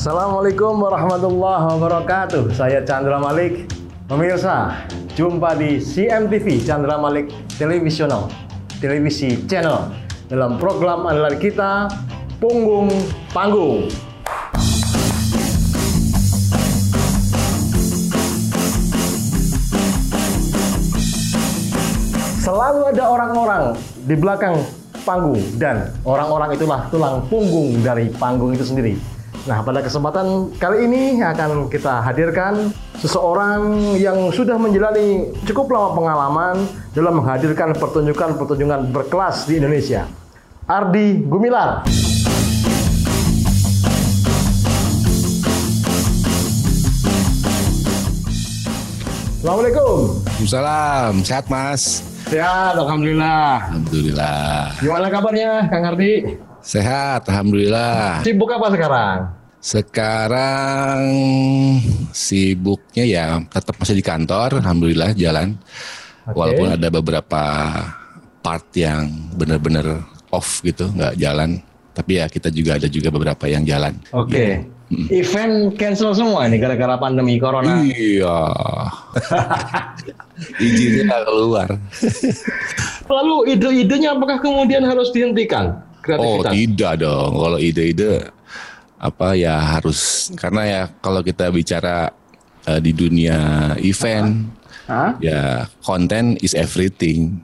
Assalamualaikum warahmatullahi wabarakatuh. Saya Chandra Malik. Pemirsa, jumpa di CMTV Chandra Malik Televisional, televisi channel dalam program andalan kita Punggung Panggung. Selalu ada orang-orang di belakang panggung dan orang-orang itulah tulang punggung dari panggung itu sendiri. Nah, pada kesempatan kali ini akan kita hadirkan seseorang yang sudah menjalani cukup lama pengalaman dalam menghadirkan pertunjukan-pertunjukan berkelas di Indonesia. Ardi Gumilar. Assalamualaikum. Waalaikumsalam, sehat mas. Sehat, Alhamdulillah. Alhamdulillah. Gimana kabarnya, Kang Ardi? Sehat, Alhamdulillah. Sibuk apa sekarang? Sekarang sibuknya ya tetap masih di kantor, Alhamdulillah jalan. Oke. Walaupun ada beberapa part yang benar-benar off gitu, nggak jalan. Tapi ya kita juga ada juga beberapa yang jalan. Oke. Event cancel semua nih gara-gara pandemi corona. Iya. Izinnya nggak keluar. Lalu ide-idenya apakah kemudian harus dihentikan? Oh Kreativitas. tidak dong. Kalau ide-ide apa ya harus karena ya kalau kita bicara eh, di dunia event Hah? ya konten is everything.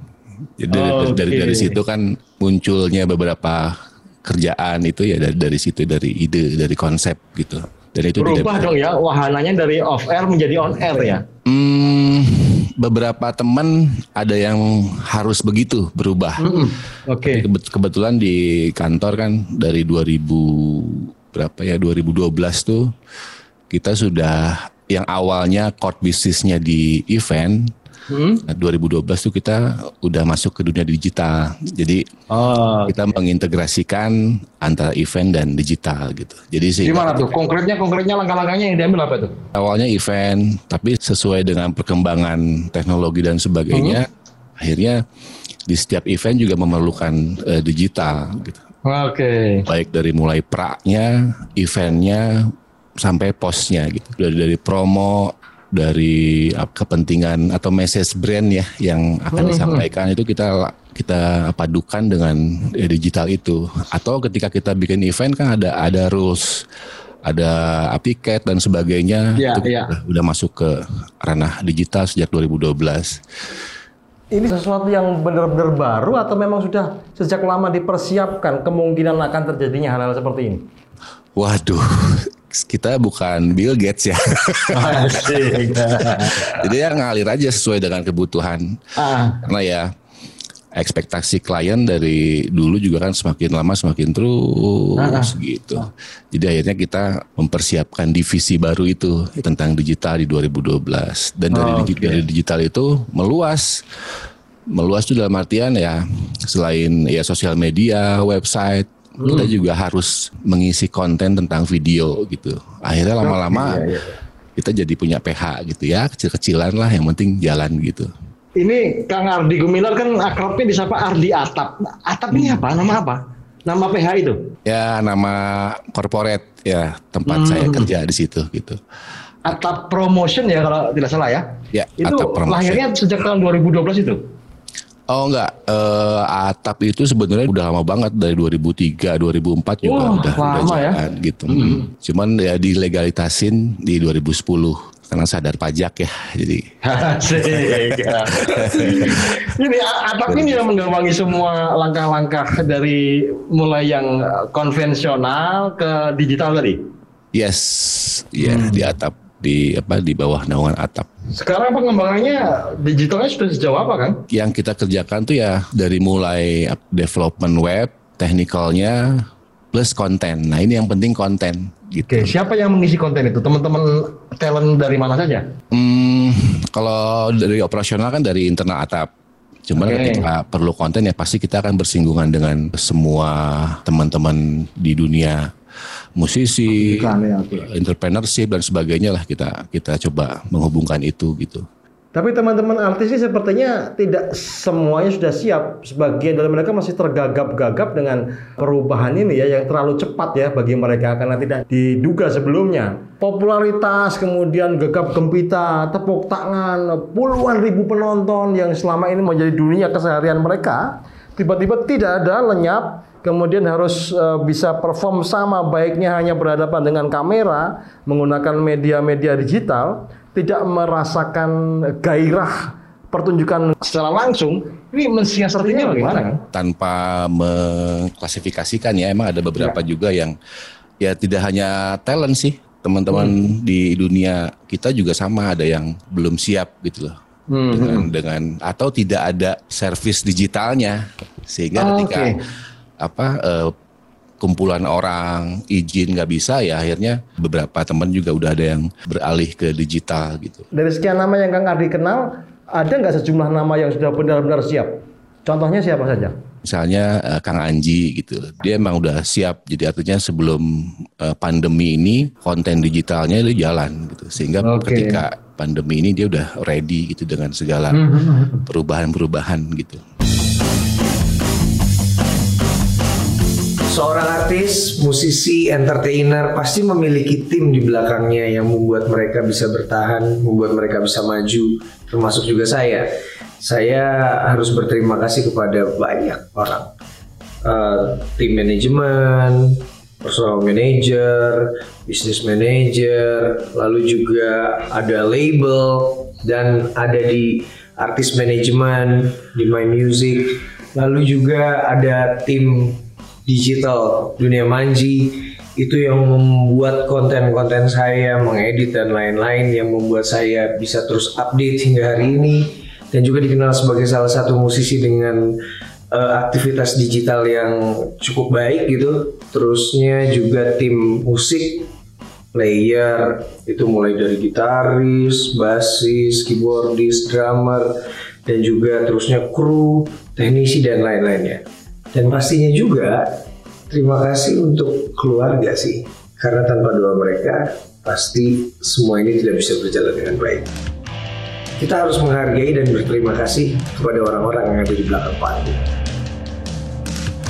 Jadi dari, Oke. dari dari situ kan munculnya beberapa kerjaan itu ya dari dari situ dari ide dari konsep gitu. Dan itu Berubah dong ya wahananya dari off air menjadi on air ya. Hmm, beberapa teman ada yang harus begitu berubah. Mm-mm. Oke. Kebet- kebetulan di kantor kan dari 2000 berapa ya 2012 tuh kita sudah yang awalnya core bisnisnya di event Hmm? nah 2012 tuh kita udah masuk ke dunia digital. Jadi Oh, kita mengintegrasikan antara event dan digital gitu. Jadi sih gimana tuh? Konkretnya konkretnya langkah-langkahnya yang diambil apa tuh? awalnya event tapi sesuai dengan perkembangan teknologi dan sebagainya akhirnya di setiap event juga memerlukan eh, digital gitu. Oke. baik dari mulai praknya, eventnya sampai postnya gitu. Dari dari promo, dari kepentingan atau message brand ya yang akan disampaikan itu kita kita padukan dengan eh, digital itu. Atau ketika kita bikin event kan ada ada rules, ada tiket dan sebagainya. Iya, itu iya. udah, udah masuk ke ranah digital sejak 2012. Ini sesuatu yang benar-benar baru atau memang sudah sejak lama dipersiapkan kemungkinan akan terjadinya hal-hal seperti ini? Waduh, kita bukan Bill Gates ya. Jadi ya ngalir aja sesuai dengan kebutuhan. ah, Karena ya ekspektasi klien dari dulu juga kan semakin lama semakin terus gitu. Jadi akhirnya kita mempersiapkan divisi baru itu tentang digital di 2012 dan dari, Oh, digi- oke. dari digital itu meluas. Meluas itu dalam artian ya selain ya sosial media, website, kita juga harus mengisi konten tentang video gitu. Akhirnya lama-lama iya, iya. kita jadi punya PH gitu ya, kecil-kecilan lah yang penting jalan gitu. Ini Kang Ardi Gumilar kan akrabnya disapa Ardi Atap. Atap ini apa? Nama apa? Nama PH itu? Ya nama corporate ya tempat Hmm. saya kerja di situ gitu. Atap Promotion ya kalau tidak salah ya? Ya, Itu Atap Promotion. lahirnya sejak tahun 2012 itu? Oh enggak, eh, Atap itu sebenarnya udah lama banget dari 2003, 2004 juga Wah, udah udah lama ya. jalan gitu. Cuman ya dilegalitasin di 2010 karena sadar pajak ya. Jadi. Jadi atap ini yang menggawangi semua langkah-langkah dari mulai yang konvensional ke digital tadi. yes, ya Hmm. di Atap di apa di bawah naungan Atap. Sekarang pengembangannya digitalnya sudah sejauh apa kan? Yang kita kerjakan tuh ya dari mulai development web, technicalnya plus konten. Nah ini yang penting konten gitu. Oke, siapa yang mengisi konten itu? Teman-teman talent dari mana saja? Hmm, Kalau dari operasional kan dari internal atap. Cuman Oke. ketika perlu konten ya pasti kita akan bersinggungan dengan semua teman-teman di dunia musisi, Iklan ya, oke. entrepreneurship dan sebagainya lah kita kita coba menghubungkan itu gitu. Tapi teman-teman artis ini sepertinya tidak semuanya sudah siap. Sebagian dari mereka masih tergagap-gagap dengan perubahan ini ya yang terlalu cepat ya bagi mereka karena tidak diduga sebelumnya. Popularitas, kemudian gegap gempita, tepuk tangan, puluhan ribu penonton yang selama ini menjadi dunia keseharian mereka tiba-tiba tidak ada lenyap kemudian harus eh, bisa perform sama baiknya hanya berhadapan dengan kamera menggunakan media-media digital tidak merasakan gairah pertunjukan secara langsung ini mensiasatinya bagaimana? Kan? Tanpa mengklasifikasikan ya emang ada beberapa juga yang ya tidak hanya talent sih teman-teman di dunia kita juga sama ada yang belum siap gitu loh. Dengan dengan atau tidak ada service digitalnya. Sehingga Oh, ketika oke. apa eh, kumpulan orang izin nggak bisa ya akhirnya beberapa teman juga udah ada yang beralih ke digital gitu. Dari sekian nama yang Kang Ardi kenal, ada nggak sejumlah nama yang sudah benar-benar siap? Contohnya siapa saja? Misalnya eh, Kang Anji gitu, dia emang udah siap. Jadi artinya sebelum eh, pandemi ini konten digitalnya itu jalan gitu, sehingga Oke. ketika pandemi ini dia udah ready gitu dengan segala perubahan-perubahan gitu. Seorang artis, musisi, entertainer pasti memiliki tim di belakangnya yang membuat mereka bisa bertahan, membuat mereka bisa maju, termasuk juga saya. Saya harus berterima kasih kepada banyak orang. Eh, tim manajemen, personal manager, business manager, lalu juga ada label dan ada di artis manajemen di My Music, lalu juga ada tim digital dunia manji itu yang membuat konten-konten saya mengedit dan lain-lain yang membuat saya bisa terus update hingga hari ini dan juga dikenal sebagai salah satu musisi dengan eh, aktivitas digital yang cukup baik gitu terusnya juga tim musik player itu mulai dari gitaris, bassis, keyboardis, drummer dan juga terusnya kru, teknisi dan lain-lainnya. Dan pastinya juga terima kasih untuk keluarga sih. Karena tanpa doa mereka pasti semua ini tidak bisa berjalan dengan baik. Kita harus menghargai dan berterima kasih kepada orang-orang yang ada di belakang panggung.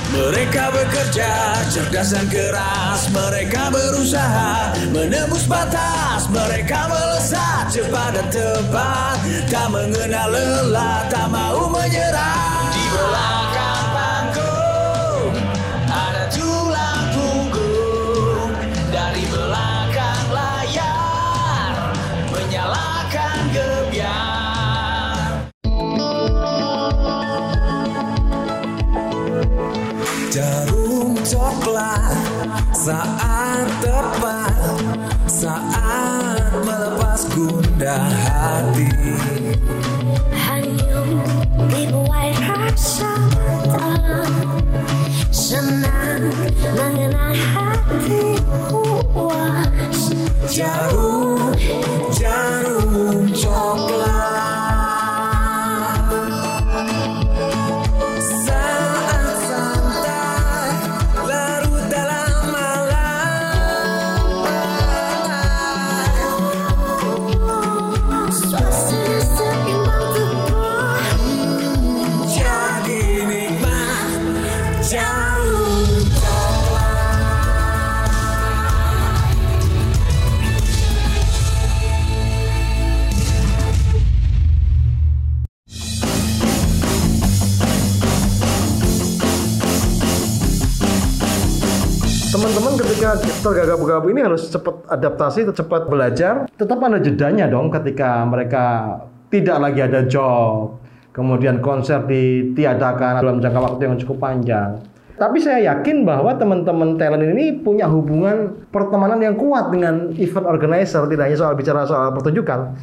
Mereka bekerja cerdas dan keras Mereka berusaha menembus batas Mereka melesat cepat dan tepat Tak mengenal lelah, tak mau menyerah Di belakang coklat saat tepat saat melepas gundah hati. Hanya dibuai rasa senang mengenal hati puas Teman-teman ketika tergagap-gagap ini harus cepat adaptasi, cepat belajar. Tetap ada jedanya dong ketika mereka tidak lagi ada job. Kemudian konser ditiadakan dalam jangka waktu yang cukup panjang. Tapi saya yakin bahwa teman-teman talent ini punya hubungan pertemanan yang kuat dengan event organizer, tidak hanya soal bicara soal pertunjukan.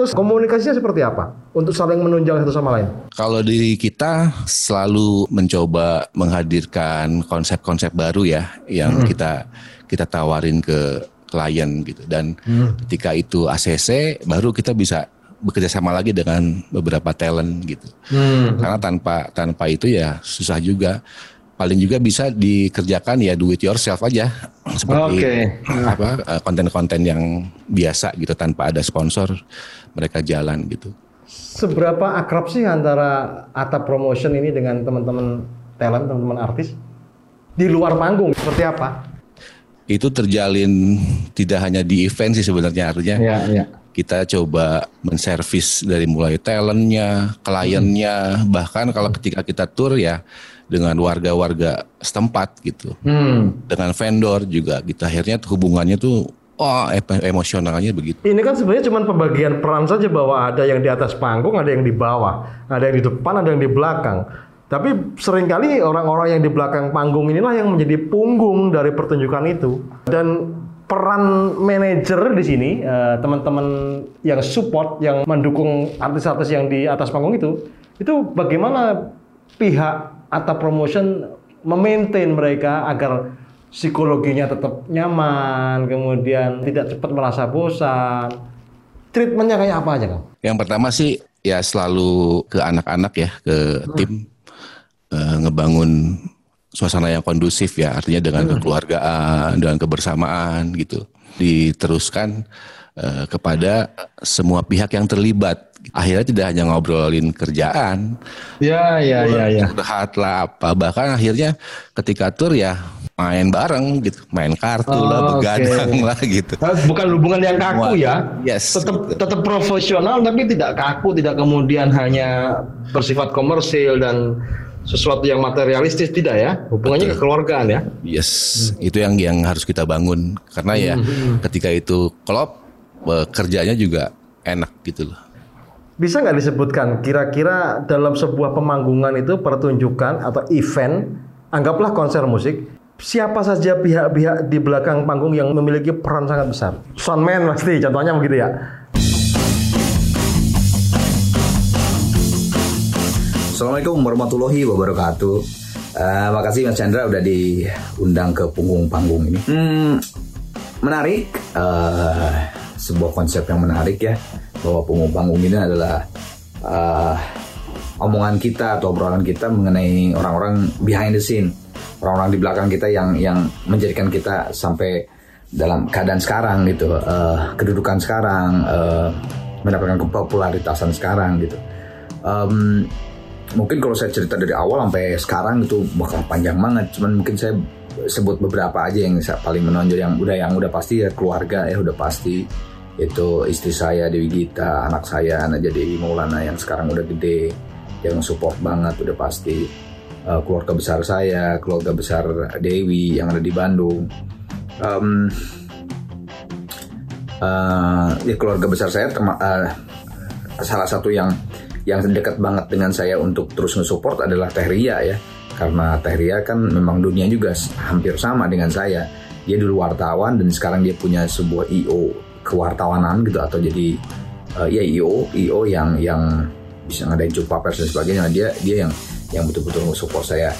Terus komunikasinya seperti apa untuk saling menunjang satu sama lain? Kalau di kita selalu mencoba menghadirkan konsep-konsep baru ya yang kita kita tawarin ke klien gitu dan ketika itu ACC baru kita bisa bekerja sama lagi dengan beberapa talent gitu. Karena tanpa tanpa itu ya susah juga. Paling juga bisa dikerjakan ya do it yourself aja seperti Oke. apa eh, konten-konten yang biasa gitu tanpa ada sponsor mereka jalan gitu. Seberapa akrab sih antara Ata Promotion ini dengan teman-teman talent, teman-teman artis? Di luar panggung seperti apa? Itu terjalin tidak hanya di event sih sebenarnya artinya Ya, ya. kita coba menservis dari mulai talentnya, kliennya, bahkan kalau ketika kita tour ya dengan warga-warga setempat gitu, Hmm. dengan vendor juga kita akhirnya tuh hubungannya tuh oh em- emosionalnya begitu. Ini kan sebenarnya cuma pembagian peran saja bahwa ada yang di atas panggung, ada yang di bawah, ada yang di depan, ada yang di belakang. Tapi sering kali orang-orang yang di belakang panggung inilah yang menjadi punggung dari pertunjukan itu. Dan peran manajer di sini, eh, teman-teman yang support, yang mendukung artis-artis yang di atas panggung itu, itu bagaimana pihak atau promotion memaintain mereka agar psikologinya tetap nyaman, kemudian tidak cepat merasa bosan. Treatmentnya kayak apa aja, Kang? Yang pertama sih ya selalu ke anak-anak ya, ke tim eh, ngebangun suasana yang kondusif ya, artinya dengan kekeluargaan, dengan kebersamaan gitu. Diteruskan eh, kepada semua pihak yang terlibat. Akhirnya tidak hanya ngobrolin kerjaan, Ya, ya, ya, ya. curhat lah apa, bahkan akhirnya ketika tur ya main bareng gitu, main kartu lah, Oh, begadang oke. lah gitu. Bukan hubungan yang kaku Semua. ya. Yes, Tetap gitu. tetap profesional tapi tidak kaku, tidak kemudian hanya bersifat komersil dan sesuatu yang materialistis tidak ya. Hubungannya kekeluargaan ya. Yes, itu yang yang harus kita bangun karena ya ketika itu klop eh, kerjanya juga enak gitu loh. Bisa nggak disebutkan kira-kira dalam sebuah pemanggungan itu pertunjukan atau event, anggaplah konser musik, siapa saja pihak-pihak di belakang panggung yang memiliki peran sangat besar? Soundman pasti, contohnya begitu ya. Assalamualaikum warahmatullahi wabarakatuh. Eh, makasih Mas Chandra udah diundang ke punggung panggung ini. Hmm, menarik, eh, sebuah konsep yang menarik ya bahwa punggung panggung ini adalah eh, omongan kita atau obrolan kita mengenai orang-orang behind the scene, orang-orang di belakang kita yang yang menjadikan kita sampai dalam keadaan sekarang gitu, eh, kedudukan sekarang, eh, mendapatkan kepopularitasan sekarang gitu. Em, mungkin kalau saya cerita dari awal sampai sekarang itu bakal panjang banget. Cuman mungkin saya sebut beberapa aja yang paling menonjol yang udah yang udah pasti ya keluarga ya udah pasti itu istri saya Dewi Gita, anak saya Naja Dewi Maulana yang sekarang udah gede, yang support banget udah pasti. Eh, keluarga besar saya, keluarga besar Dewi yang ada di Bandung. Em, eh, ya keluarga besar saya eh, salah satu yang yang dekat banget dengan saya untuk terus nge-support adalah Teh Ria ya. Karena Teh Ria kan memang dunia juga hampir sama dengan saya. Dia dulu wartawan dan sekarang dia punya sebuah IO kewartawanan gitu atau jadi eh, ya IO IO yang yang bisa ngadain jumpa pers dan sebagainya. Dia dia yang yang betul-betul nge-support saya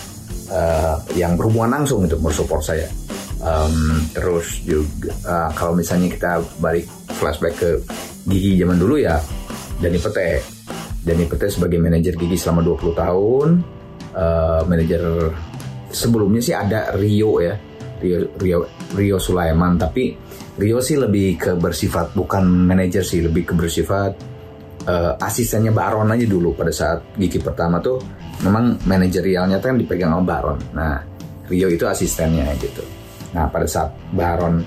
eh, yang berhubungan langsung untuk support saya. Em, terus juga eh, kalau misalnya kita balik flashback ke Gigi zaman dulu ya Dani Pete. Dani Pete sebagai manajer Gigi selama 20 tahun Eh, manajer sebelumnya sih ada Rio ya Rio Rio Rio Sulaiman. Tapi Rio sih lebih ke bersifat bukan manajer sih lebih ke bersifat eh, asistennya Baron aja dulu pada saat Gigi pertama tuh memang manajerialnya kan dipegang sama Baron. Nah Rio itu asistennya gitu. Nah pada saat Baron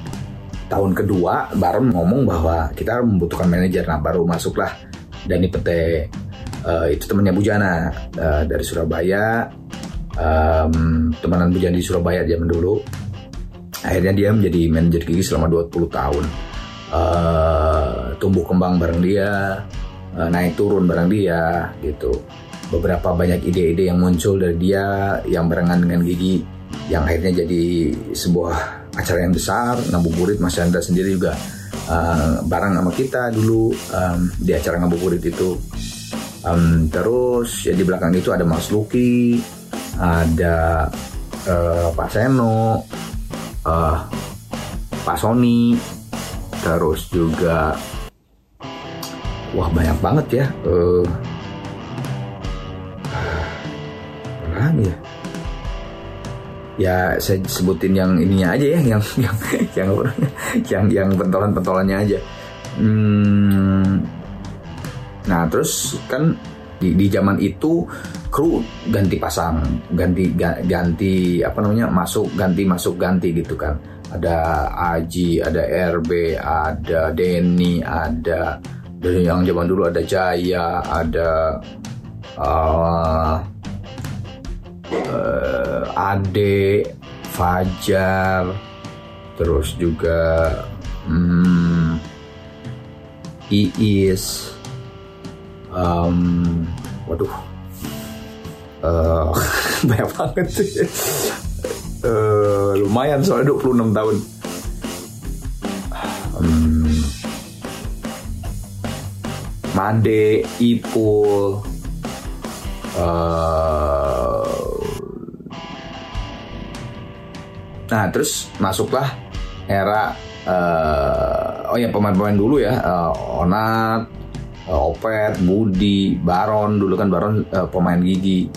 tahun kedua Baron ngomong bahwa kita membutuhkan manajer. Nah baru masuklah Dani Pete eh, itu temannya Bujana eh, dari Surabaya. Em, temenan Bujana di Surabaya zaman dulu. Akhirnya dia menjadi manajer Gigi selama 20 tahun. Eh, tumbuh kembang bareng dia, naik turun bareng dia gitu. Beberapa banyak ide-ide yang muncul dari dia yang barengan dengan Gigi yang akhirnya jadi sebuah acara yang besar. Ngabuburit Mas Chandra sendiri juga eh, bareng sama kita dulu em, di acara ngabuburit itu. Em, terus ya di belakang itu ada Mas Luki, ada eh, Pak Seno, eh, Pak Sony, terus juga wah banyak banget ya. Eh, apa lagi ya? Ya saya sebutin yang ininya aja ya, yang yang yang yang yang pentolan-pentolannya aja. Hmm, nah terus kan di, di zaman itu kru ganti pasang, ganti ga- ganti apa namanya masuk ganti masuk ganti gitu kan. Ada Aji, ada RB, ada Denny, ada dari yang zaman dulu ada Jaya, ada uh, eh, Ade, Fajar, terus juga hmm, Iis, um, waduh, Eh, banyak banget sih. Eh, lumayan soalnya 26 tahun. Hmm, Made, Ipul, eh, Nah, terus masuklah era eh, oh ya pemain-pemain dulu ya, eh, Onat, eh, Opet, Budi, Baron dulu kan Baron eh, pemain gigi.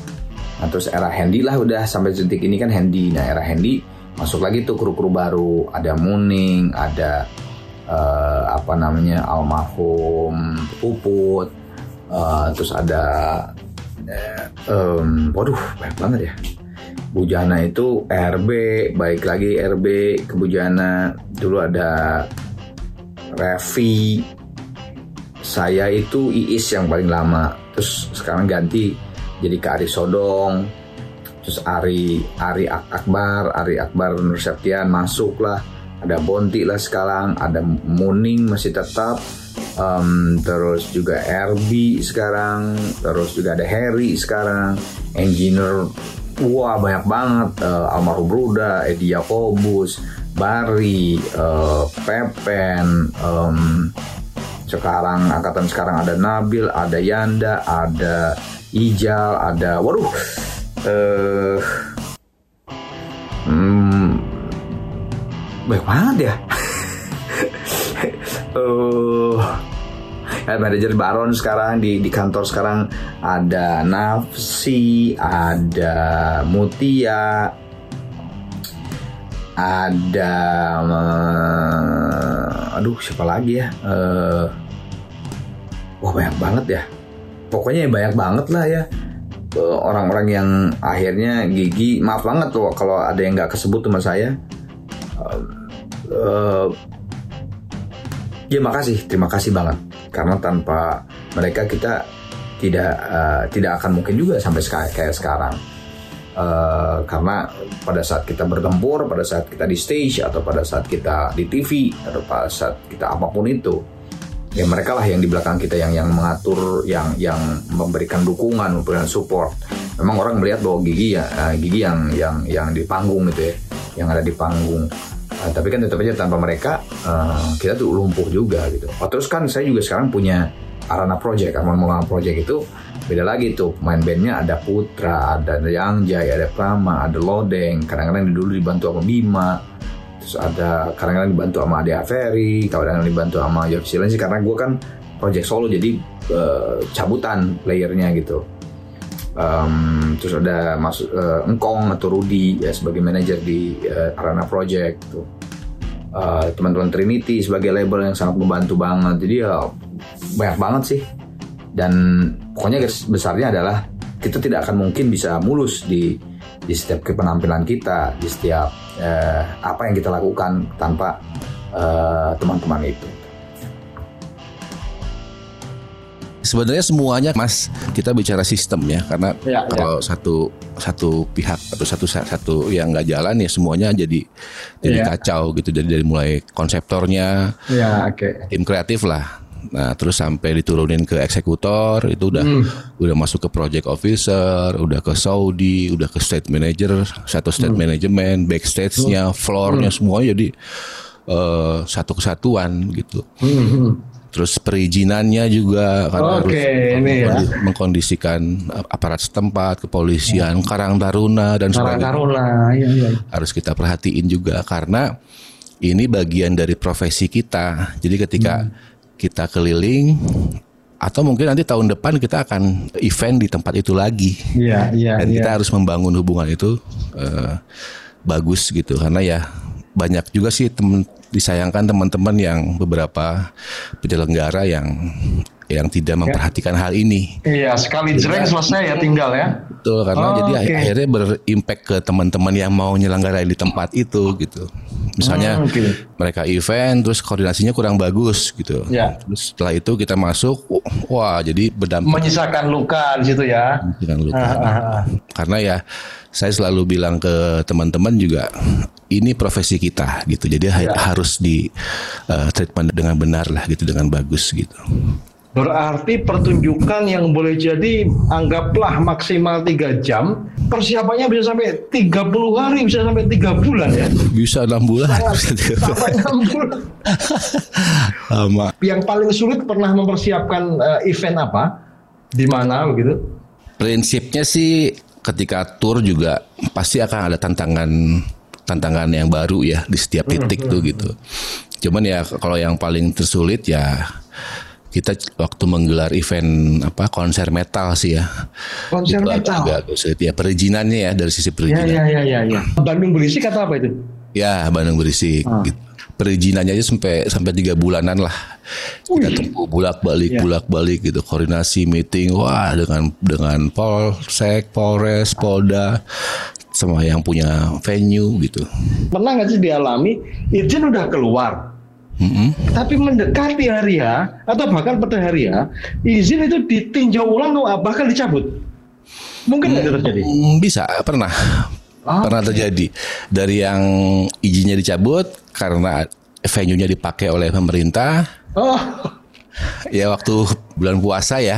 Nah, terus era Handy lah udah sampai detik ini kan Handy. Nah, era Handy masuk lagi tuh kru-kru baru, ada Muning, ada eh, apa namanya almarhum Puput, eh, terus ada em, waduh banyak banget ya. Bujana itu RB, baik lagi RB ke Bujana. Dulu ada Revi, saya itu Iis yang paling lama. Terus sekarang ganti jadi ke Ari Sodong. Terus Ari Ari Ak- Akbar, Ari Akbar Nur Septian masuk lah. Ada Bonti lah sekarang, ada Muning masih tetap. Em, terus juga RB sekarang, terus juga ada Harry sekarang, engineer Wah banyak banget Eh, Almarhum Bruda, Edi Yakobus, Bari, eh, Pepen, em, sekarang angkatan sekarang ada Nabil, ada Yanda, ada Ijal, ada waduh eh hmm, banyak banget ya. Eh ya, manajer Baron sekarang di di kantor sekarang ada Nafsi, ada Mutia, ada eh, aduh siapa lagi ya? Eh, wah banyak banget ya. Pokoknya banyak banget lah ya Eh, orang-orang yang akhirnya gigi maaf banget tuh kalau ada yang nggak kesebut sama saya. Eh, eh, Ya makasih, terima kasih banget. Karena tanpa mereka kita tidak eh, tidak akan mungkin juga sampai seka- kayak sekarang. Eh, karena pada saat kita bertempur, pada saat kita di stage atau pada saat kita di TV atau pada saat kita apa pun itu, ya mereka lah yang di belakang kita yang yang mengatur, yang yang memberikan dukungan, memberikan support. Memang orang melihat bahwa gigi ya eh, gigi yang yang yang di panggung gitu ya, yang ada di panggung. Eh, tapi kan tetap aja tanpa mereka eh, kita tuh lumpuh juga gitu. Oh, terus kan saya juga sekarang punya Arana Project, Arman Maulana Project itu beda lagi tuh main bandnya ada Putra, ada Yang Jai, ada Prama, ada Lodeng. Kadang-kadang dulu dibantu sama Bima, terus ada kadang-kadang dibantu sama Ade Aferi, kadang-kadang dibantu sama Yofi Silensi karena gue kan project solo jadi eh, cabutan playernya gitu. Em, terus ada masuk eh, Engkong atau Rudi ya sebagai manajer di eh, Arana Project tuh. Eh, teman-teman Trinity sebagai label yang sangat membantu banget. Jadi ya banyak banget sih. Dan pokoknya garis besarnya adalah kita tidak akan mungkin bisa mulus di di setiap penampilan kita, di setiap eh, apa yang kita lakukan tanpa eh, teman-teman itu. Sebenarnya semuanya Mas kita bicara sistem ya karena Ya, kalau satu satu pihak atau satu satu yang nggak jalan ya semuanya jadi jadi Ya. kacau gitu jadi dari mulai konseptornya Ya, oke. tim kreatif lah. Nah, terus sampai diturunin ke eksekutor itu udah udah masuk ke project officer, udah ke Saudi, udah ke state manager, satu state manajemen, backstage-nya, floor-nya semuanya jadi eh, satu kesatuan gitu. Terus perizinannya juga karena Oke, harus ini ya. mengkondi- mengkondisikan aparat setempat, kepolisian, Karang Taruna dan Karang Taruna, iya iya. harus kita perhatiin juga karena ini bagian dari profesi kita. Jadi ketika kita keliling atau mungkin nanti tahun depan kita akan event di tempat itu lagi. Iya, iya, Dan iya. kita harus membangun hubungan itu eh, bagus gitu karena ya banyak juga sih temen, disayangkan teman-teman yang beberapa penyelenggara yang yang tidak memperhatikan hal ini. Iya, sekali jreng selesai ya tinggal ya. Betul karena Oh, jadi oke. akhirnya berimpact ke teman-teman yang mau nyelenggarain di tempat itu gitu. Misalnya Hmm, oke. mereka event terus koordinasinya kurang bagus gitu. Ya. Terus setelah itu kita masuk, wah jadi berdampak Menyisakan luka di situ ya. dengan luka. Ah, ah, ah. Karena ya saya selalu bilang ke teman-teman juga ini profesi kita gitu. Jadi Ya. harus di uh, treatment dengan benar lah gitu dengan bagus gitu. Berarti pertunjukan yang boleh jadi anggaplah maksimal 3 jam, persiapannya bisa sampai 30 hari, bisa sampai 3 bulan ya. Bisa enam bulan. Sampai 6 bulan. Lama. Yang paling sulit pernah mempersiapkan eh, event apa? Di mana begitu? Prinsipnya sih ketika tour juga pasti akan ada tantangan tantangan yang baru ya di setiap titik tuh gitu. Cuman ya kalau yang paling tersulit ya kita waktu menggelar event apa konser metal sih ya. Konser Itu metal. agak sulit ya perizinannya ya dari sisi Ya, perizinan. ya, ya, ya, ya. Bandung berisik kata apa itu? Ya Bandung berisik. gitu. Perizinannya aja sampai sampai tiga bulanan lah. Kita tunggu bolak balik Ya. bolak balik gitu koordinasi meeting wah dengan dengan polsek, polres, polda sama yang punya venue gitu. Pernah nggak sih dialami izin udah keluar, Mm-mm. tapi mendekati hari H atau bahkan pada hari H izin itu ditinjau ulang bahkan dicabut? Mungkin nggak itu terjadi? Mm, Bisa pernah Ah, pernah terjadi dari yang izinnya dicabut karena venue-nya dipakai oleh pemerintah Oh, ya waktu bulan puasa ya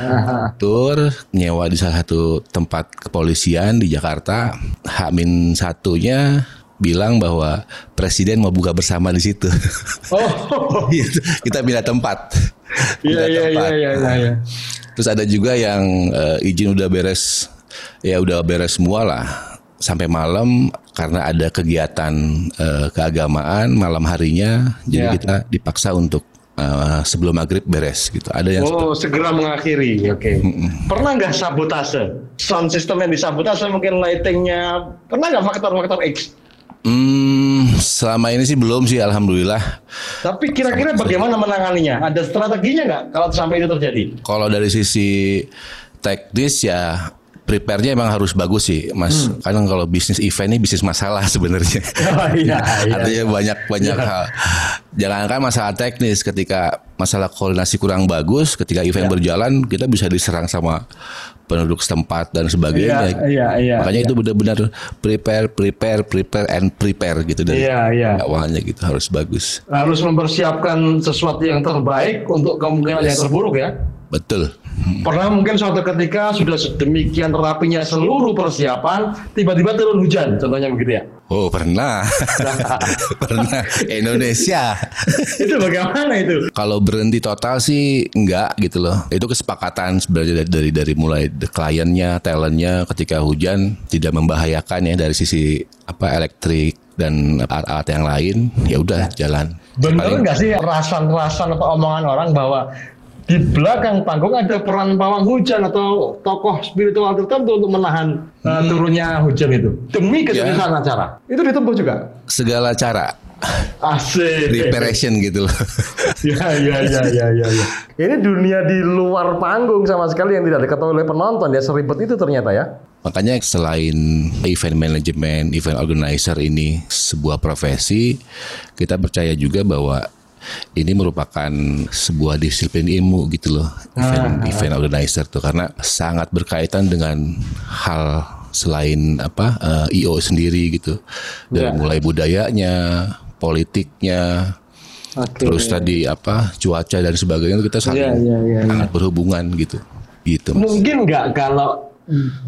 Aha. tur nyewa di salah satu tempat kepolisian di Jakarta Hamin satunya bilang bahwa presiden mau buka bersama di situ oh, Gitu. kita pindah tempat iya iya iya tempat. iya iya. iya. terus ada juga yang eh, izin udah beres ya udah beres semua lah sampai malam karena ada kegiatan eh, keagamaan malam harinya Ya. jadi kita dipaksa untuk eh, sebelum maghrib beres gitu ada yang Oh, segera mengakhiri. Oke. Pernah nggak sabotase? Sound system yang disabotase mungkin lightingnya. Pernah nggak faktor-faktor X? Hmm, selama ini sih belum sih, alhamdulillah. Tapi kira-kira bagaimana menanganinya? Ada strateginya nggak kalau sampai itu terjadi? Kalau dari sisi teknis ya prepare-nya emang harus bagus sih, Mas. Kadang kalau bisnis event ini bisnis masalah sebenarnya. Oh, iya, iya. Artinya banyak banyak hal. Jangankan masalah teknis, ketika masalah koordinasi kurang bagus, ketika event Iya. berjalan kita bisa diserang sama penduduk setempat dan sebagainya. Iya, iya, iya, Makanya iya. itu benar-benar prepare, prepare, prepare and prepare gitu dari Iya, iya. awalnya gitu harus bagus. Harus mempersiapkan sesuatu yang terbaik untuk kemungkinan yang terburuk ya. Betul. Pernah mungkin suatu ketika sudah sedemikian rapinya seluruh persiapan, tiba-tiba turun hujan, contohnya begitu ya. Oh pernah, pernah Indonesia. itu bagaimana itu? Kalau berhenti total sih enggak gitu loh. Itu kesepakatan sebenarnya dari dari, dari mulai kliennya, talentnya ketika hujan tidak membahayakan ya dari sisi apa elektrik dan alat-alat yang lain. Ya udah jalan. Benar nggak sih rasan-rasan atau omongan orang bahwa di belakang panggung ada peran pawang hujan atau tokoh spiritual tertentu untuk menahan uh, turunnya hujan itu demi kesuksesan acara. Itu ditempuh juga. segala cara Asik. preparation gitu loh. ya, ya, ya, ya, ya, ya. Ini dunia di luar panggung sama sekali yang tidak diketahui oleh penonton ya seribet itu ternyata ya. Makanya selain event management, event organizer ini sebuah profesi, kita percaya juga bahwa ini merupakan sebuah disiplin ilmu gitu loh, event, event organizer tuh karena sangat berkaitan dengan hal selain apa eh, IO sendiri gitu, dari Ya. mulai budayanya, politiknya, Oke. terus tadi apa cuaca dan sebagainya kita Iya, saling iya, iya, sangat berhubungan gitu, gitu. Mas. Mungkin nggak kalau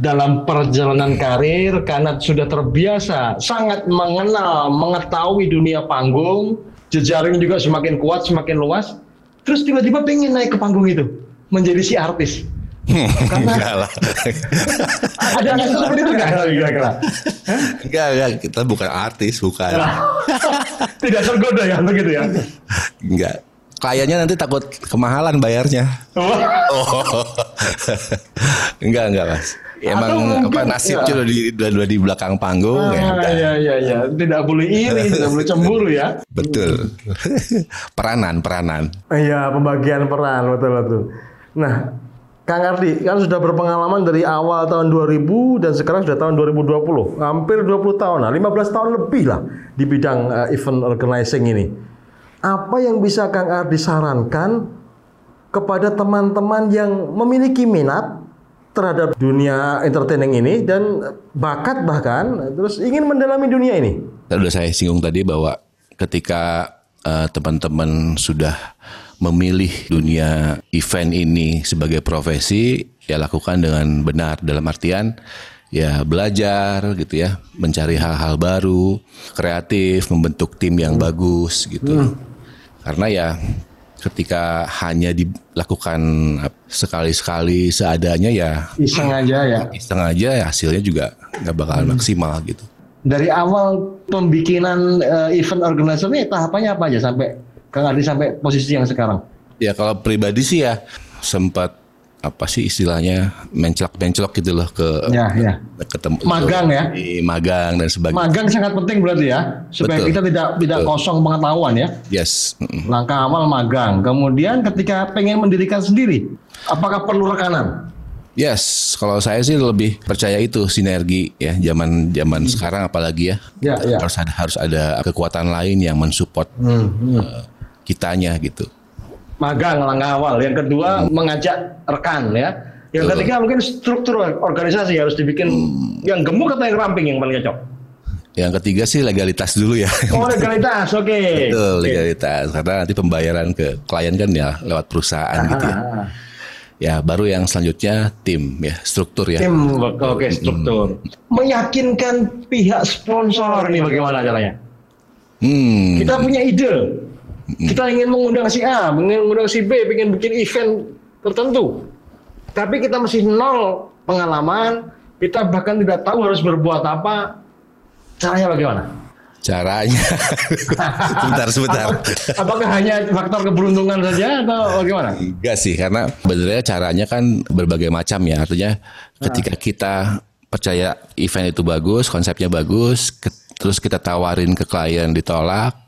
dalam perjalanan karir karena sudah terbiasa sangat mengenal mengetahui dunia panggung jejaring juga semakin kuat semakin luas terus tiba-tiba pengen naik ke panggung itu menjadi si artis Enggak lah. ada anak seperti itu nggak kira-kira Enggak, enggak, kita bukan artis, bukan. tidak tergoda ya begitu ya Enggak. kliennya nanti takut kemahalan bayarnya. Oh. enggak enggak mas. Emang Atau mungkin- apa nasib ya. di, udah di belakang panggung ya. Ah, udah. iya iya iya, tidak boleh iri, tidak boleh cemburu ya. Betul. peranan peranan. Iya, pembagian peran betul betul. Nah, Kang Ardi kan sudah berpengalaman dari awal tahun 2000 dan sekarang sudah tahun 2020. Hampir 20 tahun, nah 15 tahun lebih lah di bidang eh, event organizing ini. Apa yang bisa Kang Ardi sarankan kepada teman-teman yang memiliki minat terhadap dunia entertaining ini dan bakat bahkan terus ingin mendalami dunia ini? Tadi udah saya singgung tadi bahwa ketika eh, teman-teman sudah memilih dunia event ini sebagai profesi, ya lakukan dengan benar dalam artian ya belajar gitu ya, mencari hal-hal baru, kreatif, membentuk tim yang bagus gitu. Karena ya ketika hanya dilakukan sekali-sekali seadanya ya Iseng aja ya. iseng aja ya hasilnya juga nggak bakal maksimal gitu. Dari awal pembikinan eh, event organizer ini tahapannya apa aja sampai Kang Ardi sampai posisi yang sekarang? Ya kalau pribadi sih ya sempat apa sih istilahnya menclok-menclok gitu loh ke Ya, ya. ketemu Magang ya? magang dan sebagainya. Magang sangat penting berarti ya, supaya Betul. kita tidak tidak Betul. kosong pengetahuan ya. Yes. Langkah awal magang, kemudian ketika pengen mendirikan sendiri, apakah perlu rekanan? Yes, kalau saya sih lebih percaya itu sinergi ya zaman zaman sekarang apalagi ya. Ya, ya. Harus ada harus ada kekuatan lain yang mensupport Hmm, eh, kitanya gitu. Magang langkah awal. Yang kedua mengajak rekan ya. Yang Betul. ketiga mungkin struktur organisasi harus dibikin yang gemuk atau yang ramping yang paling cocok. Yang ketiga sih legalitas dulu ya. Oh legalitas, oke. Betul, Oke. legalitas. Karena nanti pembayaran ke klien kan ya lewat perusahaan gitu ya. Ah, Ya, baru yang selanjutnya tim ya, struktur ya. Tim, oke struktur. Meyakinkan pihak sponsor ini bagaimana caranya? Hmm. Kita punya ide. Kita ingin mengundang si A, ingin mengundang si B, ingin bikin event tertentu. Tapi kita masih nol pengalaman, kita bahkan tidak tahu harus berbuat apa. Caranya bagaimana? Caranya. sebentar, sebentar. Apakah hanya faktor keberuntungan saja atau bagaimana? Enggak sih, karena sebenarnya caranya kan berbagai macam ya. Artinya ketika kita percaya event itu bagus, konsepnya bagus, ke- terus kita tawarin ke klien ditolak,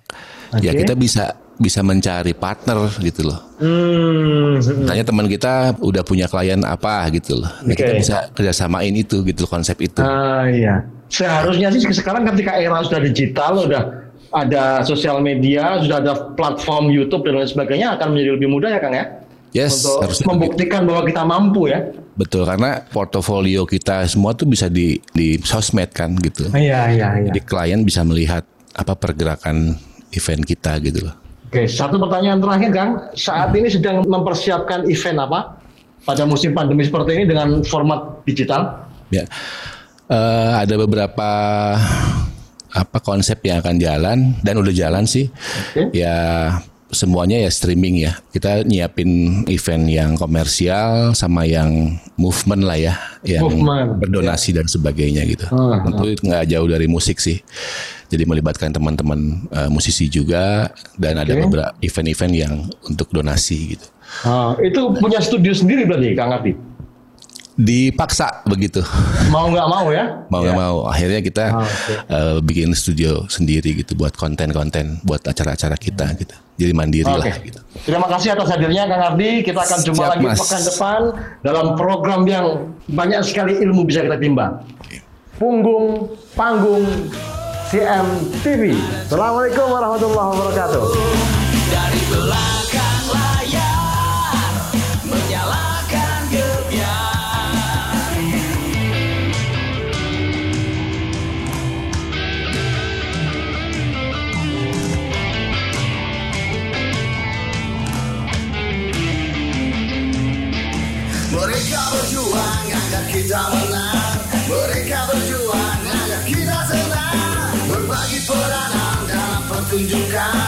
ya Oke. kita bisa bisa mencari partner gitu loh. Hmm, Tanya teman kita udah punya klien apa gitu loh. Nah, kita Oke. bisa kerjasamain itu gitu loh, konsep itu. Ah iya. Seharusnya sih sekarang ketika era sudah digital, sudah ada sosial media, sudah ada platform YouTube dan lain sebagainya akan menjadi lebih mudah ya Kang ya. Yes, Untuk harusnya membuktikan bahwa kita mampu ya. Betul karena portofolio kita semua tuh bisa di di sosmed kan gitu. Iya iya iya. Jadi klien bisa melihat apa pergerakan event kita gitu loh. Oke, satu pertanyaan terakhir Kang. Saat ini sedang mempersiapkan event apa pada musim pandemi seperti ini dengan format digital? Ya, Eh, ada beberapa apa konsep yang akan jalan dan udah jalan sih. Oke. Ya semuanya ya streaming ya. Kita nyiapin event yang komersial sama yang movement lah ya, yang Movement, berdonasi dan sebagainya gitu. Ah, Tentu nggak jauh dari musik sih. Jadi melibatkan teman-teman eh, musisi juga dan ada Oke. beberapa event-event yang untuk donasi gitu. Ah, itu punya studio sendiri berarti Kang Ati? Dipaksa begitu. Mau nggak mau ya? mau nggak mau akhirnya kita Ah, oke. eh, bikin studio sendiri gitu buat konten-konten buat acara-acara kita gitu jadi mandiri Oke. lah gitu Terima kasih atas hadirnya Kang Ardi. Kita akan jumpa Siap, lagi Mas. pekan depan dalam program yang banyak sekali ilmu bisa kita timba. Punggung panggung CMTV. Assalamualaikum warahmatullahi wabarakatuh. Dari berjuang agar